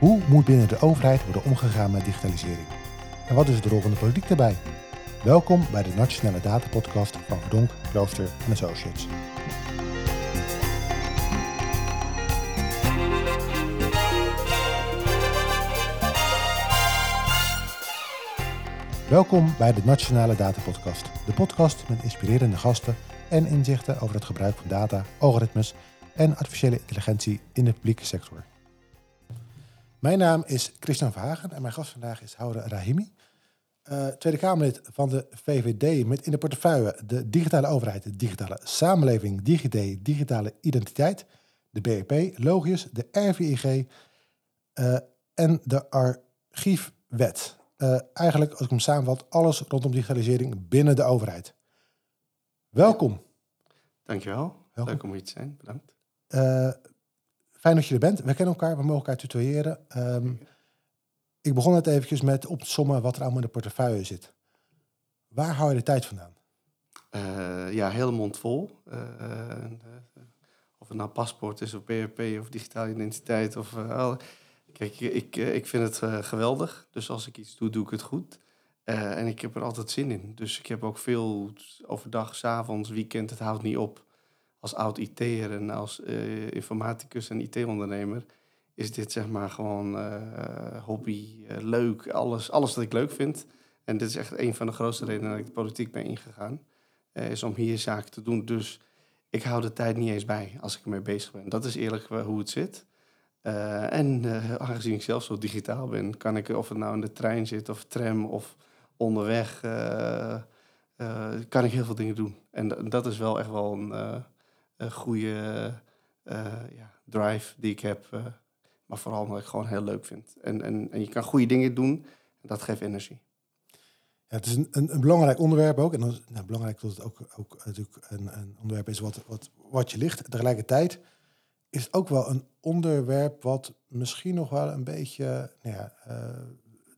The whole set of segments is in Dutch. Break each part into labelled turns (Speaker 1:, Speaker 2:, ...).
Speaker 1: Hoe moet binnen de overheid worden omgegaan met digitalisering? En wat is de rol van de politiek daarbij? Welkom bij de Nationale Data Podcast van Verdonk, Klooster en Associates. Welkom bij de Nationale Data Podcast, de podcast met inspirerende gasten en inzichten over het gebruik van data, algoritmes en artificiële intelligentie in de publieke sector. Mijn naam is Christian Verhagen en mijn gast vandaag is Houde Rahimi, uh, Tweede Kamerlid van de VVD met in de portefeuille de digitale overheid, de digitale samenleving, DigiD, digitale identiteit, de BEP, Logius, de RVIG uh, en de archiefwet. Uh, eigenlijk, als ik hem samenvat, alles rondom digitalisering binnen de overheid. Welkom.
Speaker 2: Dankjewel. Welkom. Leuk om hier te zijn. Bedankt.
Speaker 1: Fijn dat je er bent. We kennen elkaar, we mogen elkaar tutoyeren. Um, ik begon net eventjes met op te sommen wat er allemaal in de portefeuille zit. Waar hou je de tijd vandaan?
Speaker 2: Uh, ja, hele mond vol. Uh, of het nou paspoort is of BRP of digitale identiteit. Of, kijk, ik, ik vind het geweldig. Dus als ik iets doe, doe ik het goed. en ik heb er altijd zin in. Dus ik heb ook veel overdag, s avonds, weekend. Het houdt niet op als oud IT'er en als uh, informaticus en IT-ondernemer is dit zeg maar gewoon uh, hobby, uh, leuk, alles, alles wat ik leuk vind. En dit is echt een van de grootste redenen dat ik de politiek ben ingegaan, is om hier zaken te doen. Dus ik hou de tijd niet eens bij als ik ermee bezig ben. Dat is eerlijk hoe het zit. en aangezien ik zelf zo digitaal ben, kan ik, of het nou in de trein zit of tram of onderweg, kan ik heel veel dingen doen. En dat is wel echt wel een goede uh, ja, drive die ik heb. Uh, maar vooral omdat ik gewoon heel leuk vind. En, en, en je kan goede dingen doen. En dat geeft energie.
Speaker 1: Ja, het is een, een, belangrijk onderwerp ook. En dan nou, belangrijk dat het ook, ook natuurlijk een, een onderwerp is wat, wat, wat je ligt. Tegelijkertijd is het ook wel een onderwerp wat misschien nog wel een beetje nou ja, uh,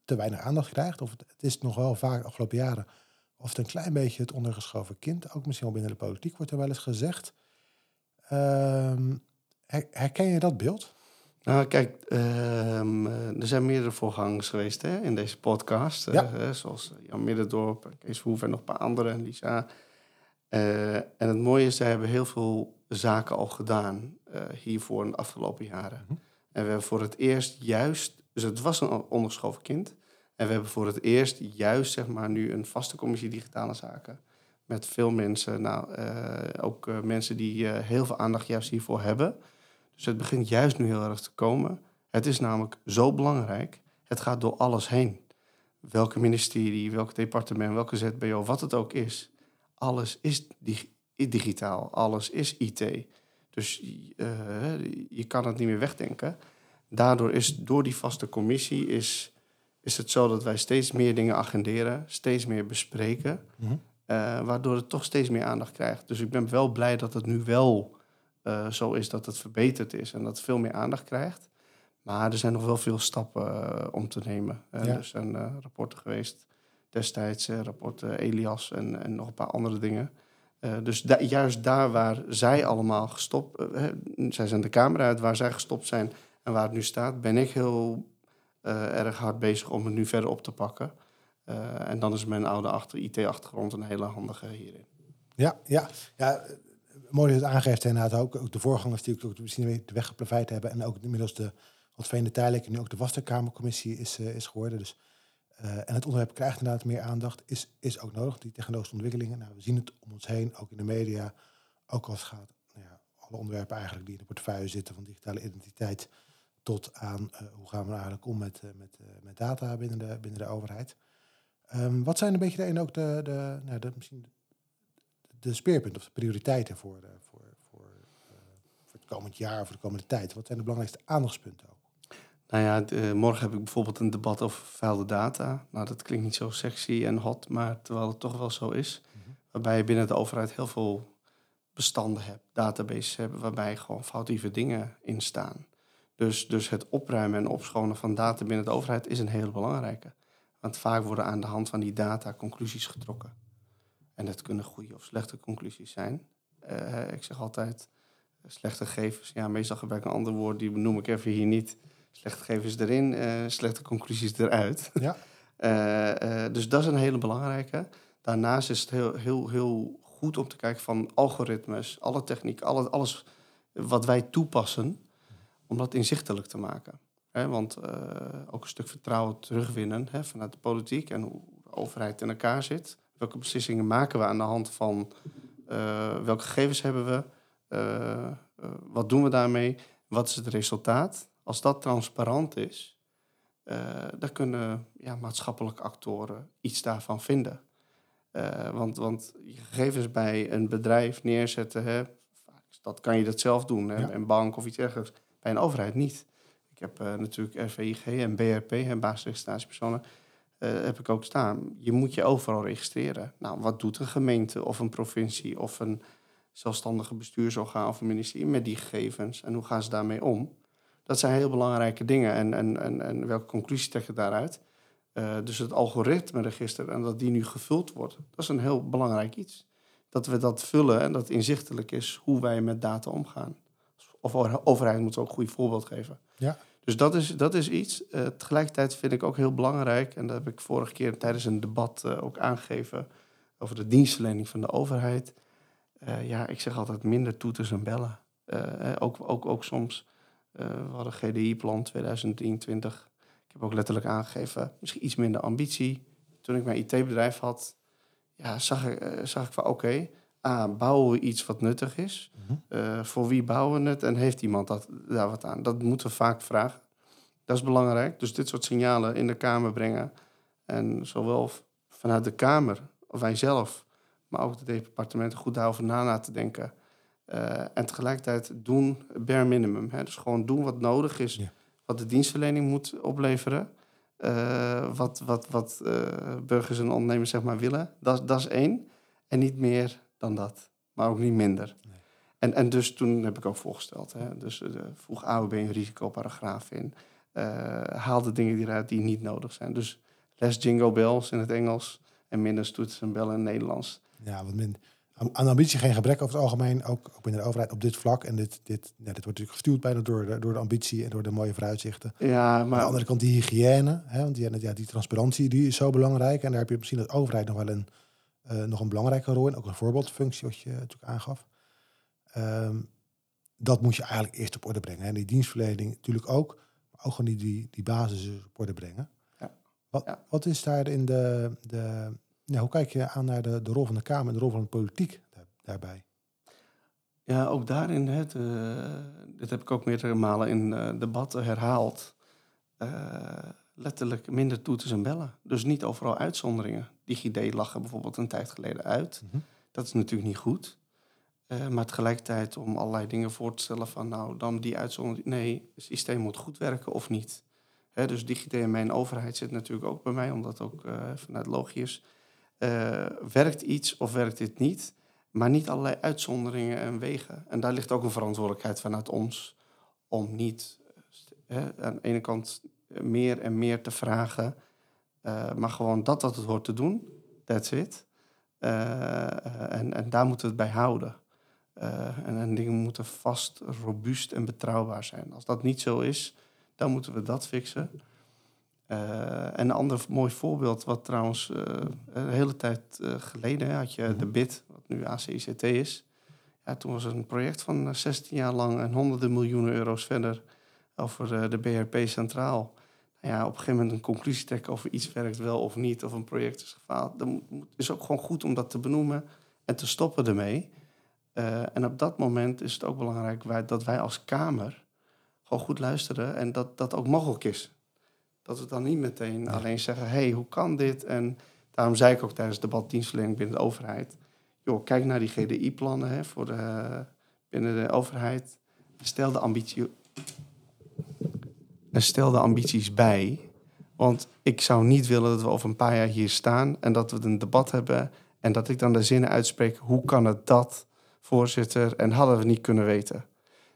Speaker 1: te weinig aandacht krijgt. Of het, het, is nog wel vaak afgelopen jaren of het een klein beetje het ondergeschoven kind. Ook misschien wel binnen de politiek wordt er wel eens gezegd. Ehm, herken je dat beeld?
Speaker 2: Nou, kijk, ehm, er zijn meerdere voorgangers geweest hè, in deze podcast. Ja. Uh, zoals Jan Middendorp, Kees Verhoeven en nog een paar anderen, Lisa. Uh, en het mooie is, zij hebben heel veel zaken al gedaan uh, hiervoor in de afgelopen jaren. Mhm. En we hebben voor het eerst juist, dus het was een ondergeschoven kind. En we hebben voor het eerst juist, zeg maar, nu een vaste commissie digitale zaken met veel mensen. Nou, uh, ook uh, mensen die uh, heel veel aandacht juist hiervoor hebben. Dus het begint juist nu heel erg te komen. Het is namelijk zo belangrijk. Het gaat door alles heen. Welke ministerie, welk departement, welke ZBO, wat het ook is. Alles is dig digitaal. Alles is IT. Dus je kan het niet meer wegdenken. Daardoor is door die vaste commissie is, is het zo dat wij steeds meer dingen agenderen, steeds meer bespreken. -hmm. Uh, waardoor het toch steeds meer aandacht krijgt. Dus ik ben wel blij dat het nu wel uh, zo is dat het verbeterd is en dat het veel meer aandacht krijgt. Maar er zijn nog wel veel stappen uh, om te nemen. Ja. Er zijn rapporten geweest destijds, rapporten Elias en, en, nog een paar andere dingen. dus da juist daar waar zij allemaal gestopt, zij zijn de camera uit, waar zij gestopt zijn en waar het nu staat, ben ik heel erg hard bezig om het nu verder op te pakken. Uh, en dan is mijn oude achter IT-achtergrond een hele handige hierin.
Speaker 1: Ja, ja, ja. Mooi dat het aangeeft inderdaad ook, ook de voorgangers die ook misschien de weg geplaveid hebben. En ook inmiddels de wat vreemde tijdelijk nu ook de Wasterkamercommissie is, uh, is geworden. Dus, uh, en het onderwerp krijgt inderdaad meer aandacht. Is, is ook nodig, die technologische ontwikkelingen. Nou, we zien het om ons heen, ook in de media. Ook als het gaat, nou ja, alle onderwerpen eigenlijk die in de portefeuille zitten, van digitale identiteit tot aan hoe gaan we eigenlijk om met, met, met data binnen de, binnen de overheid. Um, wat zijn een beetje de, en ook de, de, nou, de, misschien de speerpunten of de prioriteiten voor, uh, voor, voor, uh, voor het komend jaar of voor de komende tijd? Wat zijn de belangrijkste aandachtspunten ook?
Speaker 2: Nou ja, de, morgen heb ik bijvoorbeeld een debat over vuile data. Nou, dat klinkt niet zo sexy en hot, maar terwijl het toch wel zo is. Mm -hmm. Waarbij je binnen de overheid heel veel bestanden hebt, databases hebben, waarbij gewoon foutieve dingen in staan. Dus, dus het opruimen en opschonen van data binnen de overheid is een hele belangrijke. Want vaak worden aan de hand van die data conclusies getrokken. En dat kunnen goede of slechte conclusies zijn. Uh, ik zeg altijd, slechte gegevens, ja, meestal gebruik ik een ander woord, die benoem ik even hier niet. Slechte gegevens erin, slechte conclusies eruit.
Speaker 1: Ja.
Speaker 2: dus dat is een hele belangrijke. Daarnaast is het heel, heel, heel goed om te kijken van algoritmes, alle techniek, alle, alles wat wij toepassen, om dat inzichtelijk te maken. Want ook een stuk vertrouwen terugwinnen vanuit de politiek en hoe de overheid in elkaar zit. Welke beslissingen maken we aan de hand van uh, welke gegevens hebben we? Uh, wat doen we daarmee? Wat is het resultaat? Als dat transparant is, dan kunnen ja, maatschappelijke actoren iets daarvan vinden. want, want je gegevens bij een bedrijf neerzetten, hè, dat kan je dat zelf doen, hè, een bank of iets dergelijks. Bij een overheid niet. Ik heb natuurlijk RVIG en BRP, en basisregistratiepersonen uh, heb ik ook staan. Je moet je overal registreren. Nou, wat doet een gemeente of een provincie of een zelfstandige bestuursorgaan of een ministerie met die gegevens en hoe gaan ze daarmee om? Dat zijn heel belangrijke dingen. En, en, en, en welke conclusie trek je daaruit? Uh, dus het algoritme-register en dat die nu gevuld wordt, dat is een heel belangrijk iets. Dat we dat vullen en dat inzichtelijk is hoe wij met data omgaan. Of overheid moet ook een goed voorbeeld geven.
Speaker 1: Ja.
Speaker 2: Dus dat is, dat is iets. Uh, tegelijkertijd vind ik ook heel belangrijk, en dat heb ik vorige keer tijdens een debat uh, ook aangegeven over de dienstverlening van de overheid. Uh, ja, ik zeg altijd minder toeters en bellen. ook, ook, ook soms, we hadden GDI-plan 2023. Ik heb ook letterlijk aangegeven, misschien iets minder ambitie. Toen ik mijn IT-bedrijf had, ja, zag, ik, zag ik van oké, A, bouwen we iets wat nuttig is? Mm voor wie bouwen we het en heeft iemand dat, daar wat aan? Dat moeten we vaak vragen. Dat is belangrijk. Dus dit soort signalen in de Kamer brengen. En zowel vanuit de Kamer, of wij zelf, maar ook de departementen goed daarover na laten denken. Uh, en tegelijkertijd doen bare minimum. Hè? Dus gewoon doen wat nodig is, wat de dienstverlening moet opleveren. Uh, wat wat, wat uh, burgers en ondernemers zeg maar willen. Dat, dat is één. En niet meer dan dat, maar ook niet minder. Nee. En, en dus toen heb ik ook voorgesteld. Hè, dus uh, voeg AOB een risicoparagraaf in. Uh, haal de dingen eruit die niet nodig zijn. Dus less jingle bells in het Engels en minder stoets en bellen in het Nederlands.
Speaker 1: Ja, wat minder. Aan ambitie geen gebrek over het algemeen, ook, ook binnen de overheid op dit vlak. En dit, dit, ja, dit wordt natuurlijk gestuurd bijna door de, door de ambitie en door de mooie vooruitzichten.
Speaker 2: Ja, maar...
Speaker 1: Aan de andere kant die hygiëne, hè, want die, ja, die transparantie die is zo belangrijk. En daar heb je misschien als overheid nog wel een, uh, nog een belangrijke rol in. Ook een voorbeeldfunctie, wat je natuurlijk aangaf. Um, dat moet je eigenlijk eerst op orde brengen. En die dienstverlening natuurlijk ook. Maar ook gewoon die, die, die basis op orde brengen.
Speaker 2: Ja.
Speaker 1: Wat,
Speaker 2: ja.
Speaker 1: wat is daar in de... de hoe kijk je aan naar de, de rol van de Kamer en de rol van de politiek daar, daarbij?
Speaker 2: Ja, ook daarin, hè, dit heb ik ook meerdere malen in uh, debatten herhaald. Uh, letterlijk minder toeters en bellen. Dus niet overal uitzonderingen. DigiD lag er bijvoorbeeld een tijd geleden uit. Mm -hmm. Dat is natuurlijk niet goed. Uh, maar tegelijkertijd om allerlei dingen voor te stellen van nou, dan die uitzondering. Nee, het systeem moet goed werken of niet. Hè, dus DigiD en mijn overheid zit natuurlijk ook bij mij, omdat ook uh, vanuit logisch. Uh, werkt iets of werkt dit niet? Maar niet allerlei uitzonderingen en wegen. En daar ligt ook een verantwoordelijkheid vanuit ons om niet aan de ene kant meer en meer te vragen. Uh, maar gewoon dat wat het hoort te doen, that's it. Uh, en, en daar moeten we het bij houden. Uh, en, en, dingen moeten vast, robuust en betrouwbaar zijn. Als dat niet zo is, dan moeten we dat fixen. en een ander mooi voorbeeld, wat trouwens een hele tijd geleden had je de BIT, wat nu ACICT is. Ja, toen was er een project van 16 jaar lang en honderden miljoenen euro's verder over de BRP Centraal ja, op een gegeven moment een conclusie trekken of iets werkt wel of niet, of een project is gefaald. Dan is het ook gewoon goed om dat te benoemen en te stoppen ermee. Uh, en op dat moment is het ook belangrijk wij, dat wij als Kamer gewoon goed luisteren en dat dat ook mogelijk is. Dat we dan niet meteen alleen zeggen, hé, hey, hoe kan dit? En daarom zei ik ook tijdens het debat dienstverlening binnen de overheid, joh, kijk naar die GDI-plannen voor de, binnen de overheid. Stel de ambitie stel de ambities bij. Want ik zou niet willen dat we over een paar jaar hier staan en dat we een debat hebben en dat ik dan de zinnen uitspreek: hoe kan het dat, voorzitter, en hadden we niet kunnen weten.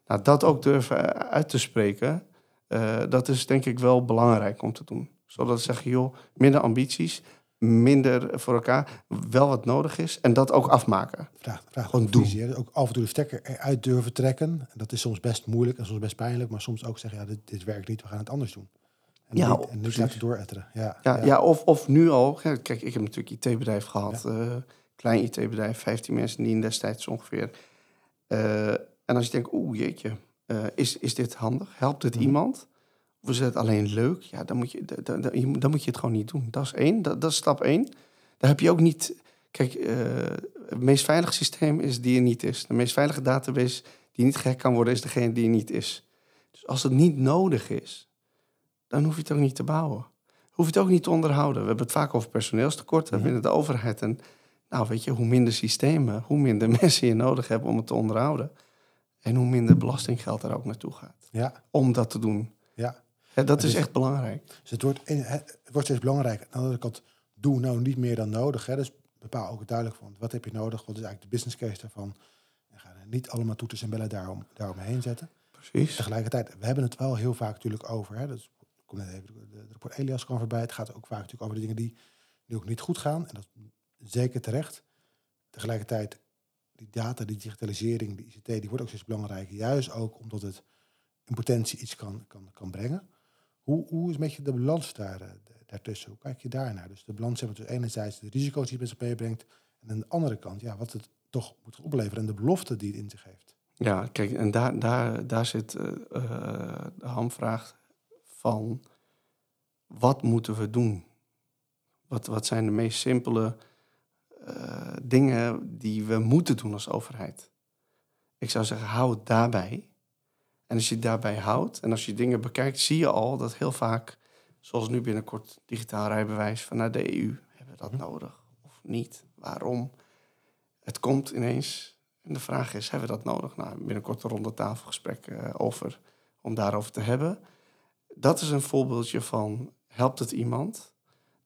Speaker 2: Nou, dat ook durven uit te spreken, uh, dat is denk ik wel belangrijk om te doen. Zodat we zeggen: joh, minder ambities, minder voor elkaar. Wel wat nodig is. En dat ook afmaken.
Speaker 1: Vraag, vraag Gewoon doen. Visie, ook af en toe de stekker eruit durven trekken. Dat is soms best moeilijk en soms best pijnlijk. Maar soms ook zeggen, ja, dit, dit werkt niet, we gaan het anders doen. En ja, niet, en nu laten dooretteren. Ja,
Speaker 2: ja, ja. of, of nu al. Kijk, ik heb natuurlijk IT-bedrijf gehad. Uh, klein IT-bedrijf, 15 mensen die in destijds ongeveer. Uh, en als je denkt, oeh jeetje, uh, is, is dit handig? Helpt het mhm. iemand? Is het alleen leuk? Ja, dan moet je, dan, dan, moet je het gewoon niet doen. Dat is één, dat, dat is stap één. Daar heb je ook niet... Kijk, het meest veilige systeem is die er niet is. De meest veilige database die niet gek kan worden, is degene die er niet is. Dus als het niet nodig is, dan hoef je het ook niet te bouwen. Hoef je het ook niet te onderhouden. We hebben het vaak over personeelstekorten binnen de overheid. En nou, weet je, hoe minder systemen, hoe minder mensen je nodig hebt om het te onderhouden. En hoe minder belastinggeld er ook naartoe gaat. Ja. Om dat te doen. Ja. Ja dat is echt belangrijk.
Speaker 1: Dus het wordt, het wordt steeds belangrijker. Aan de andere kant, doe nou niet meer dan nodig. Hè. Dus bepaal ook duidelijk van wat heb je nodig, wat is eigenlijk de business case daarvan. En ga niet allemaal toeters en bellen daarom, daaromheen zetten.
Speaker 2: Precies.
Speaker 1: Tegelijkertijd, we hebben het wel heel vaak natuurlijk over. Hè, dus komt net even de, de rapport Elias kwam voorbij. Het gaat ook vaak natuurlijk over de dingen die nu ook niet goed gaan. En dat is zeker terecht. Tegelijkertijd, die data, die digitalisering, die ICT, die wordt ook steeds belangrijker. Juist ook omdat het in potentie iets kan, kan, kan brengen. Hoe, hoe is een beetje de balans daar, eh, daartussen? Hoe kijk je daarnaar? Dus de balans hebben dus enerzijds de risico's die het met zich meebrengt. En aan de andere kant, ja, wat het toch moet opleveren en de belofte die het in zich heeft.
Speaker 2: Ja, kijk, en daar, daar, daar zit uh, de hamvraag van wat moeten we doen? Wat, wat zijn de meest simpele dingen die we moeten doen als overheid? Ik zou zeggen, hou het daarbij. En als je daarbij houdt en als je dingen bekijkt, zie je al dat heel vaak, zoals nu binnenkort digitaal rijbewijs vanuit de EU, hebben we dat mhm. nodig of niet? Waarom? Het komt ineens en de vraag is, hebben we dat nodig? Nou, binnenkort een ronde tafelgesprek uh, over, om daarover te hebben dat is een voorbeeldje van helpt het iemand?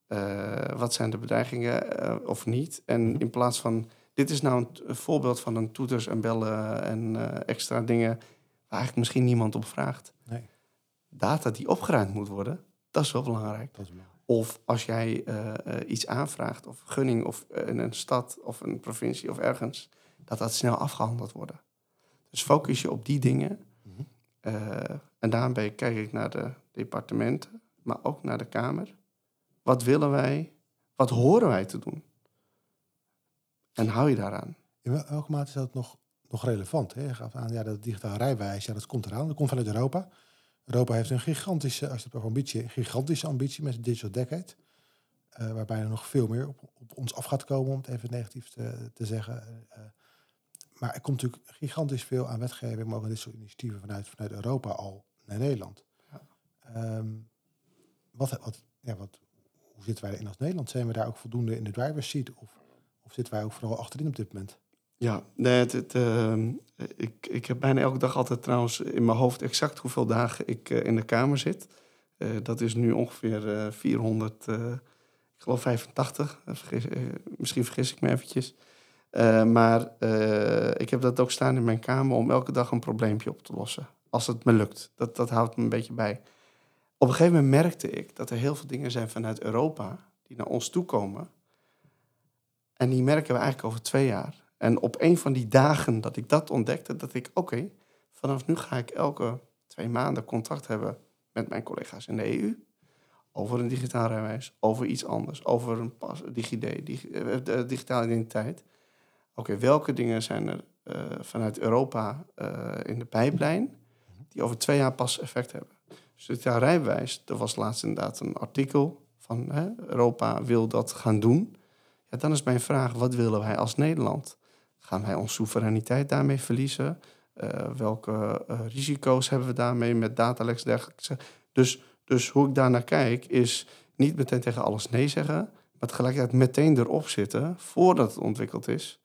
Speaker 2: Uh, wat zijn de bedreigingen uh, of niet? En mhm. in plaats van, dit is nou een, voorbeeld van een toeters en bellen en extra dingen eigenlijk misschien niemand op vraagt. Nee. Data die opgeruimd moet worden, dat is wel belangrijk. Dat is of als jij iets aanvraagt, of gunning, of in een stad of een provincie of ergens, dat dat snel afgehandeld wordt. Dus focus je op die dingen. Mm en daarbij kijk ik naar de departementen, maar ook naar de Kamer. Wat willen wij? Wat horen wij te doen? En hou je daaraan?
Speaker 1: In welke mate is dat nog, nog relevant? Hè? Je gaf aan, ja, dat digitale rijwijs, ja, dat komt eraan. Dat komt vanuit Europa. Europa heeft een gigantische, als je het over ambitie, gigantische ambitie met de Digital Decade. Uh, waarbij er nog veel meer op, op, ons af gaat komen, om het even negatief te, te zeggen. Uh, maar er komt natuurlijk gigantisch veel aan wetgeving, maar ook dit soort initiatieven vanuit, vanuit Europa al naar Nederland. Um, wat, wat, ja, wat, hoe zitten wij in als Nederland? Zijn we daar ook voldoende in de driver's seat? Of, of zitten wij ook vooral achterin op dit moment?
Speaker 2: Ja, nee, uh, ik, ik heb bijna elke dag altijd trouwens in mijn hoofd exact hoeveel dagen ik uh, in de Kamer zit. Uh, dat is nu ongeveer 400, ik geloof 85. Vergis, misschien vergis ik me eventjes. maar ik heb dat ook staan in mijn kamer om elke dag een probleempje op te lossen. Als het me lukt. Dat, dat houdt me een beetje bij op een gegeven moment merkte ik dat er heel veel dingen zijn vanuit Europa die naar ons toe komen. En die merken we eigenlijk over twee jaar. En op een van die dagen dat ik dat ontdekte, dat ik, oké, vanaf nu ga ik elke twee maanden contact hebben met mijn collega's in de EU. Over een digitaal rijwijs, over iets anders, over een pas, DigiD, eh, digitale identiteit. Oké, welke dingen zijn er uh, vanuit Europa in de pijplijn die over twee jaar pas effect hebben? Dus jaar rijbewijs, er was laatst inderdaad een artikel van Europa wil dat gaan doen. Ja, dan is mijn vraag, wat willen wij als Nederland? Gaan wij onze soevereiniteit daarmee verliezen? Uh, welke uh, risico's hebben we daarmee met dataleks dergelijke? Dus, dus hoe ik daarnaar kijk is niet meteen tegen alles nee zeggen, maar tegelijkertijd meteen erop zitten voordat het ontwikkeld is.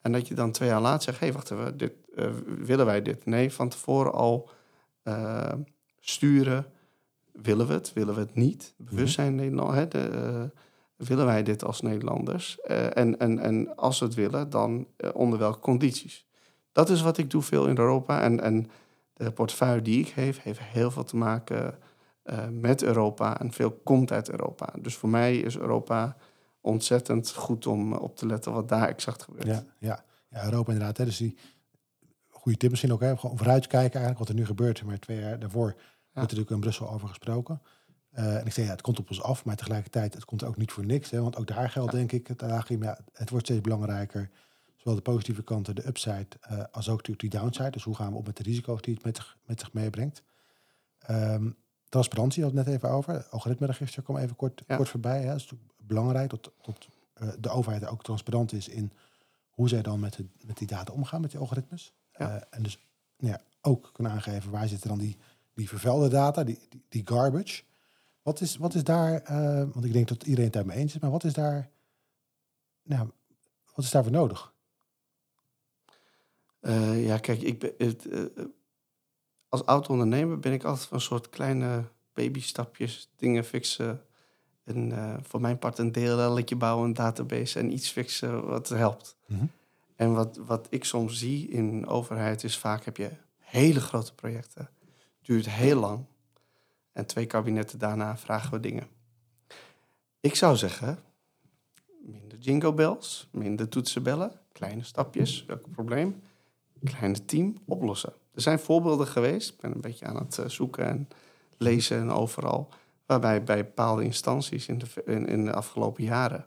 Speaker 2: En dat je dan twee jaar later zegt, hé, hey, wacht even, dit, uh, willen wij dit? Nee, van tevoren al sturen. Willen we het? Willen we het niet? Bewustzijn mhm. Nederland. Hè, de, willen wij dit als Nederlanders? Uh, en, en, en als we het willen, dan uh, onder welke condities? Dat is wat ik doe veel in Europa. En, en de portefeuille die ik heb, heeft heel veel te maken met Europa. En veel komt uit Europa. Dus voor mij is Europa ontzettend goed om op te letten wat daar exact gebeurt.
Speaker 1: Ja, ja. ja Europa inderdaad. Hè. Dus die goede tip misschien ook. Hè. Gewoon vooruitkijken eigenlijk wat er nu gebeurt. Maar twee jaar daarvoor wordt er natuurlijk in Brussel over gesproken. Uh, en ik zeg, ja, het komt op ons af, maar tegelijkertijd, het komt ook niet voor niks. Hè, want ook daar geldt, denk ik, het, ja, het wordt steeds belangrijker. Zowel de positieve kanten, de upside, uh, als ook natuurlijk die downside. Dus hoe gaan we op met de risico's die het met, met zich meebrengt. Um, transparantie had het net even over. Algoritmeregister kwam even kort, kort voorbij. Hè. Dat is belangrijk dat, dat uh, de overheid ook transparant is in hoe zij dan met, de, met die data omgaan, met die algoritmes. Ja. en dus nou ja, ook kunnen aangeven waar zitten dan die, die vervuilde data, die, die, die garbage. Wat is, wat is daar, uh, want ik denk dat iedereen het daarmee eens is, maar wat is daar, nou, wat is daarvoor nodig?
Speaker 2: Uh, ja, kijk, ik ben, het, uh, als oud-ondernemer ben ik altijd van een soort kleine babystapjes, dingen fixen. En voor mijn part een DLL'tje bouwen, een database en iets fixen wat helpt. Mm -hmm. En wat, wat ik soms zie in overheid is vaak heb je hele grote projecten. Duurt heel lang. En twee kabinetten daarna vragen we dingen. Ik zou zeggen, minder jingle bells, minder toetsenbellen, kleine stapjes, welk probleem? Kleine team oplossen. Er zijn voorbeelden geweest, ik ben een beetje aan het eh, zoeken en lezen en overal, waarbij bij bepaalde instanties in de, in, de afgelopen jaren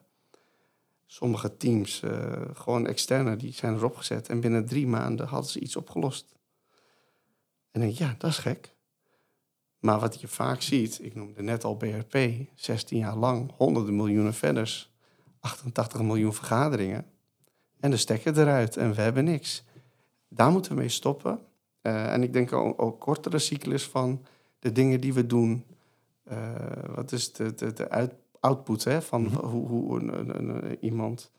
Speaker 2: sommige teams, uh, gewoon externe, die zijn erop gezet en binnen drie maanden hadden ze iets opgelost. En denk ja, dat is gek. Maar wat je vaak ziet, ik noemde net al BRP, 16 jaar lang, honderden miljoenen verders, 88 miljoen vergaderingen. En de stekker eruit en we hebben niks. Daar moeten we mee stoppen. Uh, en ik denk ook, ook, kortere cyclus van de dingen die we doen. Uh, wat is de, de, de uit, output hè, van mm -hmm. hoe, hoe een, een, een, iemand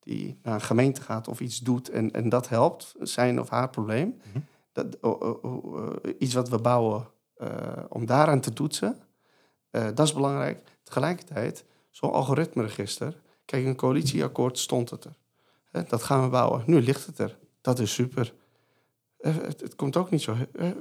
Speaker 2: die naar een gemeente gaat of iets doet en, en dat helpt, zijn of haar probleem. Mm -hmm. dat, uh, iets wat we bouwen om daaraan te toetsen, uh, dat is belangrijk. Tegelijkertijd, zo'n algoritmeregister, kijk, een coalitieakkoord stond het er. Dat gaan we bouwen. Nu ligt het er. Dat is super. Het, het, komt ook niet zo.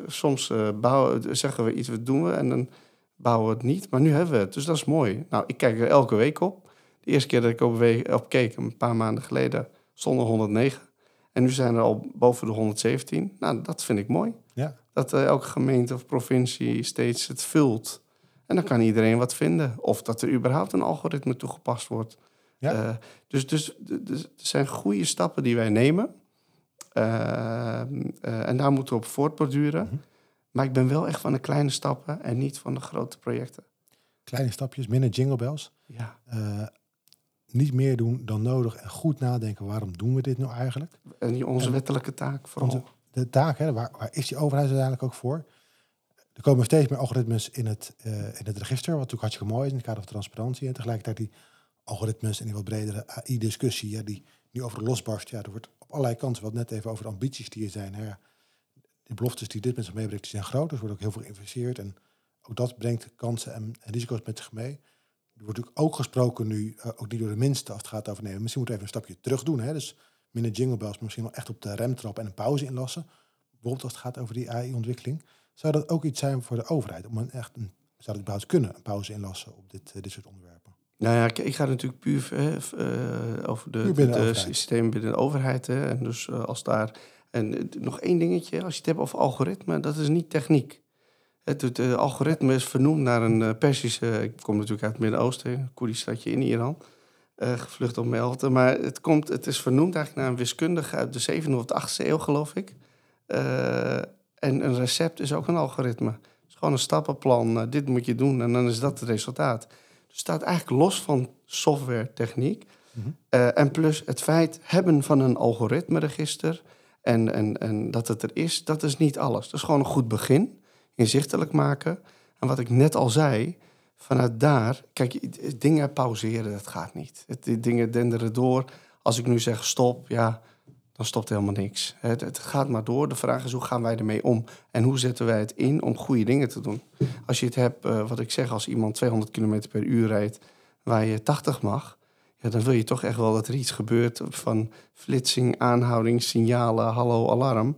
Speaker 2: Soms bouwen, zeggen we iets, wat doen we, en dan bouwen we het niet. Maar nu hebben we het, dus dat is mooi. Nou, ik kijk er elke week op. De eerste keer dat ik op, op keek, een paar maanden geleden, stonden 109. En nu zijn er al boven de 117. Nou, dat vind ik mooi. Dat uh, elke gemeente of provincie steeds het vult. En dan kan iedereen wat vinden. Of dat er überhaupt een algoritme toegepast wordt. Ja. Uh, dus, dus, dus er zijn goede stappen die wij nemen. Uh, en daar moeten we op voortborduren. Mm -hmm. Maar ik ben wel echt van de kleine stappen en niet van de grote projecten.
Speaker 1: Kleine stapjes, minder jingle bells. Ja niet meer doen dan nodig en goed nadenken waarom doen we dit nou eigenlijk.
Speaker 2: En onze wettelijke taak vooral. Onze,
Speaker 1: de taak, waar, waar is die overheid uiteindelijk ook voor? Er komen steeds meer algoritmes in het, uh, in het register, wat natuurlijk hartstikke mooi is in het kader van transparantie. En tegelijkertijd die algoritmes en die wat bredere AI-discussie, ja, die nu over losbarst. Ja, er wordt op allerlei kanten, wat net even over de ambities die er zijn. Hè. De beloftes die dit met zich meebrengt, die zijn groot. Dus er wordt ook heel veel geïnvesteerd. En ook dat brengt kansen en, risico's met zich mee. Er wordt natuurlijk ook gesproken nu, uh, ook niet door de minste als het gaat over nemen. Misschien moeten we even een stapje terug doen. Hè? Dus minder jingle bells, maar misschien wel echt op de remtrap en een pauze inlassen. Bijvoorbeeld als het gaat over die AI-ontwikkeling. Zou dat ook iets zijn voor de overheid? Om een echt een, zou dat überhaupt kunnen, een pauze inlassen op dit, uh, dit soort onderwerpen?
Speaker 2: Nou ja, ik, ik ga natuurlijk puur uh, over de, de, de systeem binnen de overheid. Hè? En dus als daar. En nog één dingetje, als je het hebt over algoritme, dat is niet techniek. Het, het algoritme is vernoemd naar een Persische... Ik kom natuurlijk uit het Midden-Oosten, een Koerdisch stadje in Iran. Uh, gevlucht op Melten. Maar het, komt, het is vernoemd eigenlijk naar een wiskundige uit de 7e of 8e eeuw, geloof ik. en een recept is ook een algoritme. Het is gewoon een stappenplan. dit moet je doen en dan is dat het resultaat. Dus het staat eigenlijk los van software techniek. Mm -hmm. en plus het feit hebben van een algoritmeregister... En, en, en dat het er is, dat is niet alles. Dat is gewoon een goed begin inzichtelijk maken. En wat ik net al zei, vanuit daar, kijk, dingen pauzeren, dat gaat niet. Het, dingen denderen door. Als ik nu zeg stop, ja, dan stopt helemaal niks. Het, het, gaat maar door. De vraag is hoe gaan wij ermee om? En hoe zetten wij het in om goede dingen te doen? Als je het hebt, uh, wat ik zeg, als iemand 200 km per uur rijdt, waar je 80 mag, ja, dan wil je toch echt wel dat er iets gebeurt van flitsing, aanhouding, signalen, hallo, alarm.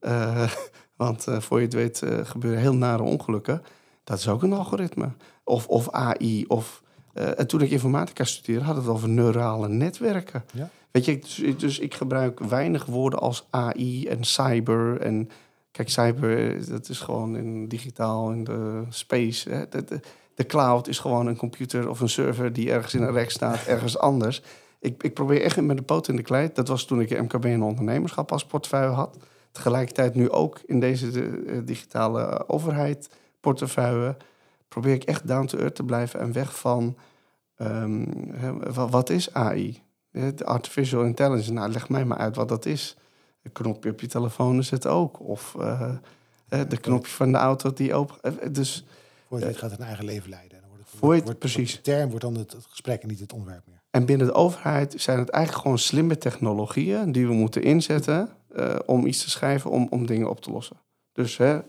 Speaker 2: Uh, want uh, voor je het weet gebeuren heel nare ongelukken. Dat is ook een algoritme. Of, of AI of Eh, en toen ik informatica studeerde, had het over neurale netwerken.
Speaker 1: Ja.
Speaker 2: Weet je, dus, dus ik gebruik weinig woorden als AI en cyber. En kijk, cyber, eh, dat is gewoon in digitaal, in de space. Hè. De, de, de cloud is gewoon een computer of een server die ergens in een rek staat, ergens anders. Ik, ik probeer echt met de poot in de klei. Dat was toen ik MKB en ondernemerschap als portefeuille had. Tegelijkertijd nu ook in deze eh, digitale overheid portefeuille probeer ik echt down to earth te blijven en weg van um, wat is AI? De artificial intelligence, nou leg mij maar uit wat dat is. Een knopje op je telefoon is het ook. Of uh, de knopje van de auto die open... Dus,
Speaker 1: voor je het gaat het een eigen leven leiden. Dan wordt
Speaker 2: het, voor het, wordt,
Speaker 1: precies. De term wordt dan het, het gesprek en niet het onderwerp meer.
Speaker 2: En binnen de overheid zijn het eigenlijk gewoon slimme technologieën die we moeten inzetten uh, om iets te schrijven, om, om dingen op te lossen. Dus hè,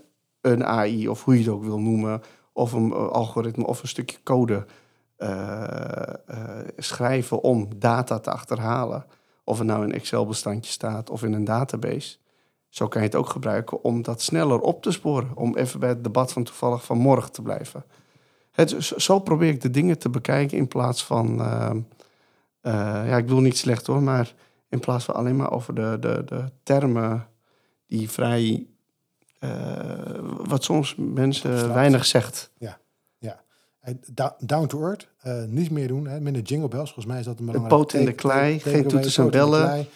Speaker 2: een AI, of hoe je het ook wil noemen, of een uh, algoritme of een stukje code uh, schrijven om data te achterhalen. Of het nou in Excel-bestandje staat of in een database. Zo kan je het ook gebruiken om dat sneller op te sporen. Om even bij het debat van toevallig van morgen te blijven. Het, zo probeer ik de dingen te bekijken in plaats van uh, ja, ik bedoel niet slecht hoor, maar in plaats van alleen maar over de, de, de termen die vrij, wat soms mensen weinig zegt.
Speaker 1: Ja, ja. Down to earth, uh, niet meer doen, hè, minder jingle bells. Volgens mij is dat een belangrijke...
Speaker 2: Een poot in de klei, geen toeters en bellen.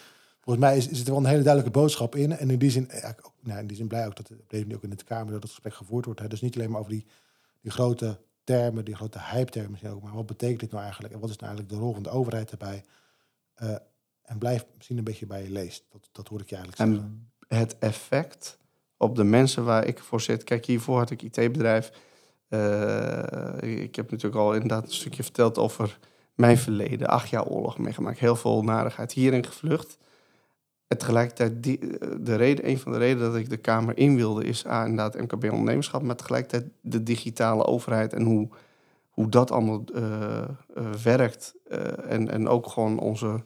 Speaker 1: Volgens mij is, is er wel een hele duidelijke boodschap in. En in die zin, ja, nou, in die zin blij ook dat het ook in de Kamer dat het gesprek gevoerd wordt. Hè. Dus niet alleen maar over die, die grote termen, die grote hype-termen ook. Maar wat betekent dit nou eigenlijk? En wat is nou eigenlijk de rol van de overheid erbij? Uh, en blijf misschien een beetje bij je leest. Dat, dat hoor ik je eigenlijk
Speaker 2: zeggen. En het effect op de mensen waar ik voor zit. Kijk, hiervoor had ik IT-bedrijf. Uh, ik heb natuurlijk al inderdaad een stukje verteld over mijn verleden. Acht jaar oorlog meegemaakt. Heel veel narigheid hierin gevlucht. En tegelijkertijd, die, de reden, een van de redenen dat ik de Kamer in wilde, is A, inderdaad MKB ondernemerschap, maar tegelijkertijd de digitale overheid en hoe, hoe dat allemaal uh, uh, werkt. En, en ook gewoon onze.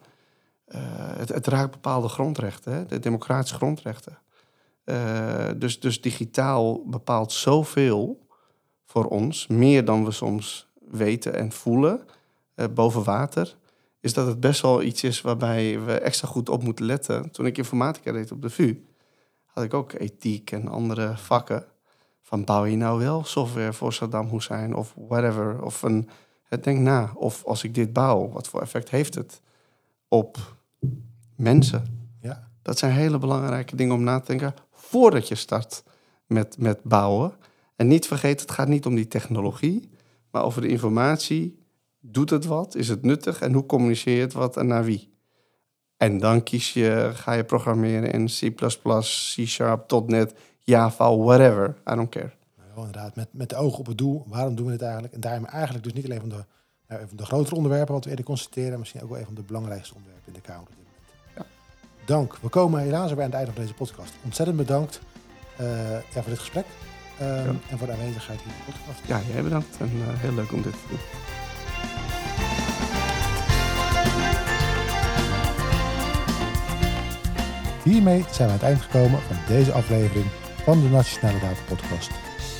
Speaker 2: Het, het, raakt bepaalde grondrechten, de democratische grondrechten. Dus, dus digitaal bepaalt zoveel voor ons, meer dan we soms weten en voelen, boven water is dat het best wel iets is waarbij we extra goed op moeten letten. Toen ik informatica deed op de VU, had ik ook ethiek en andere vakken. Van bouw je nou wel software voor Saddam Hussein of whatever. Of een, denk na, of als ik dit bouw, wat voor effect heeft het op mensen? Dat zijn hele belangrijke dingen om na te denken voordat je start met, met bouwen. En niet vergeten, het gaat niet om die technologie, maar over de informatie Doet het wat? Is het nuttig? En hoe communiceer je het wat en naar wie? En dan kies je, ga je programmeren in C++, C Sharp, .NET, Java, whatever. I don't care.
Speaker 1: Nou, inderdaad, met, met de ogen op het doel. Waarom doen we het eigenlijk? En daarom eigenlijk dus niet alleen van de, nou, van de grotere onderwerpen wat we eerder constateren, maar misschien ook wel een van de belangrijkste onderwerpen in de Kamer Dank. We komen helaas weer aan het einde van deze podcast. Ontzettend bedankt uh, ja, voor dit gesprek ja. en voor de aanwezigheid hier in de podcast.
Speaker 2: Ja, jij bedankt en uh, heel leuk om dit te doen.
Speaker 1: Hiermee zijn we aan het eind gekomen van deze aflevering van de Nationale Data Podcast.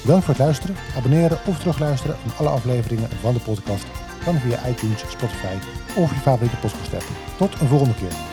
Speaker 1: Bedankt voor het luisteren, abonneren of terugluisteren van alle afleveringen van de podcast. Kan via iTunes, Spotify of je favoriete podcast app. Tot een volgende keer.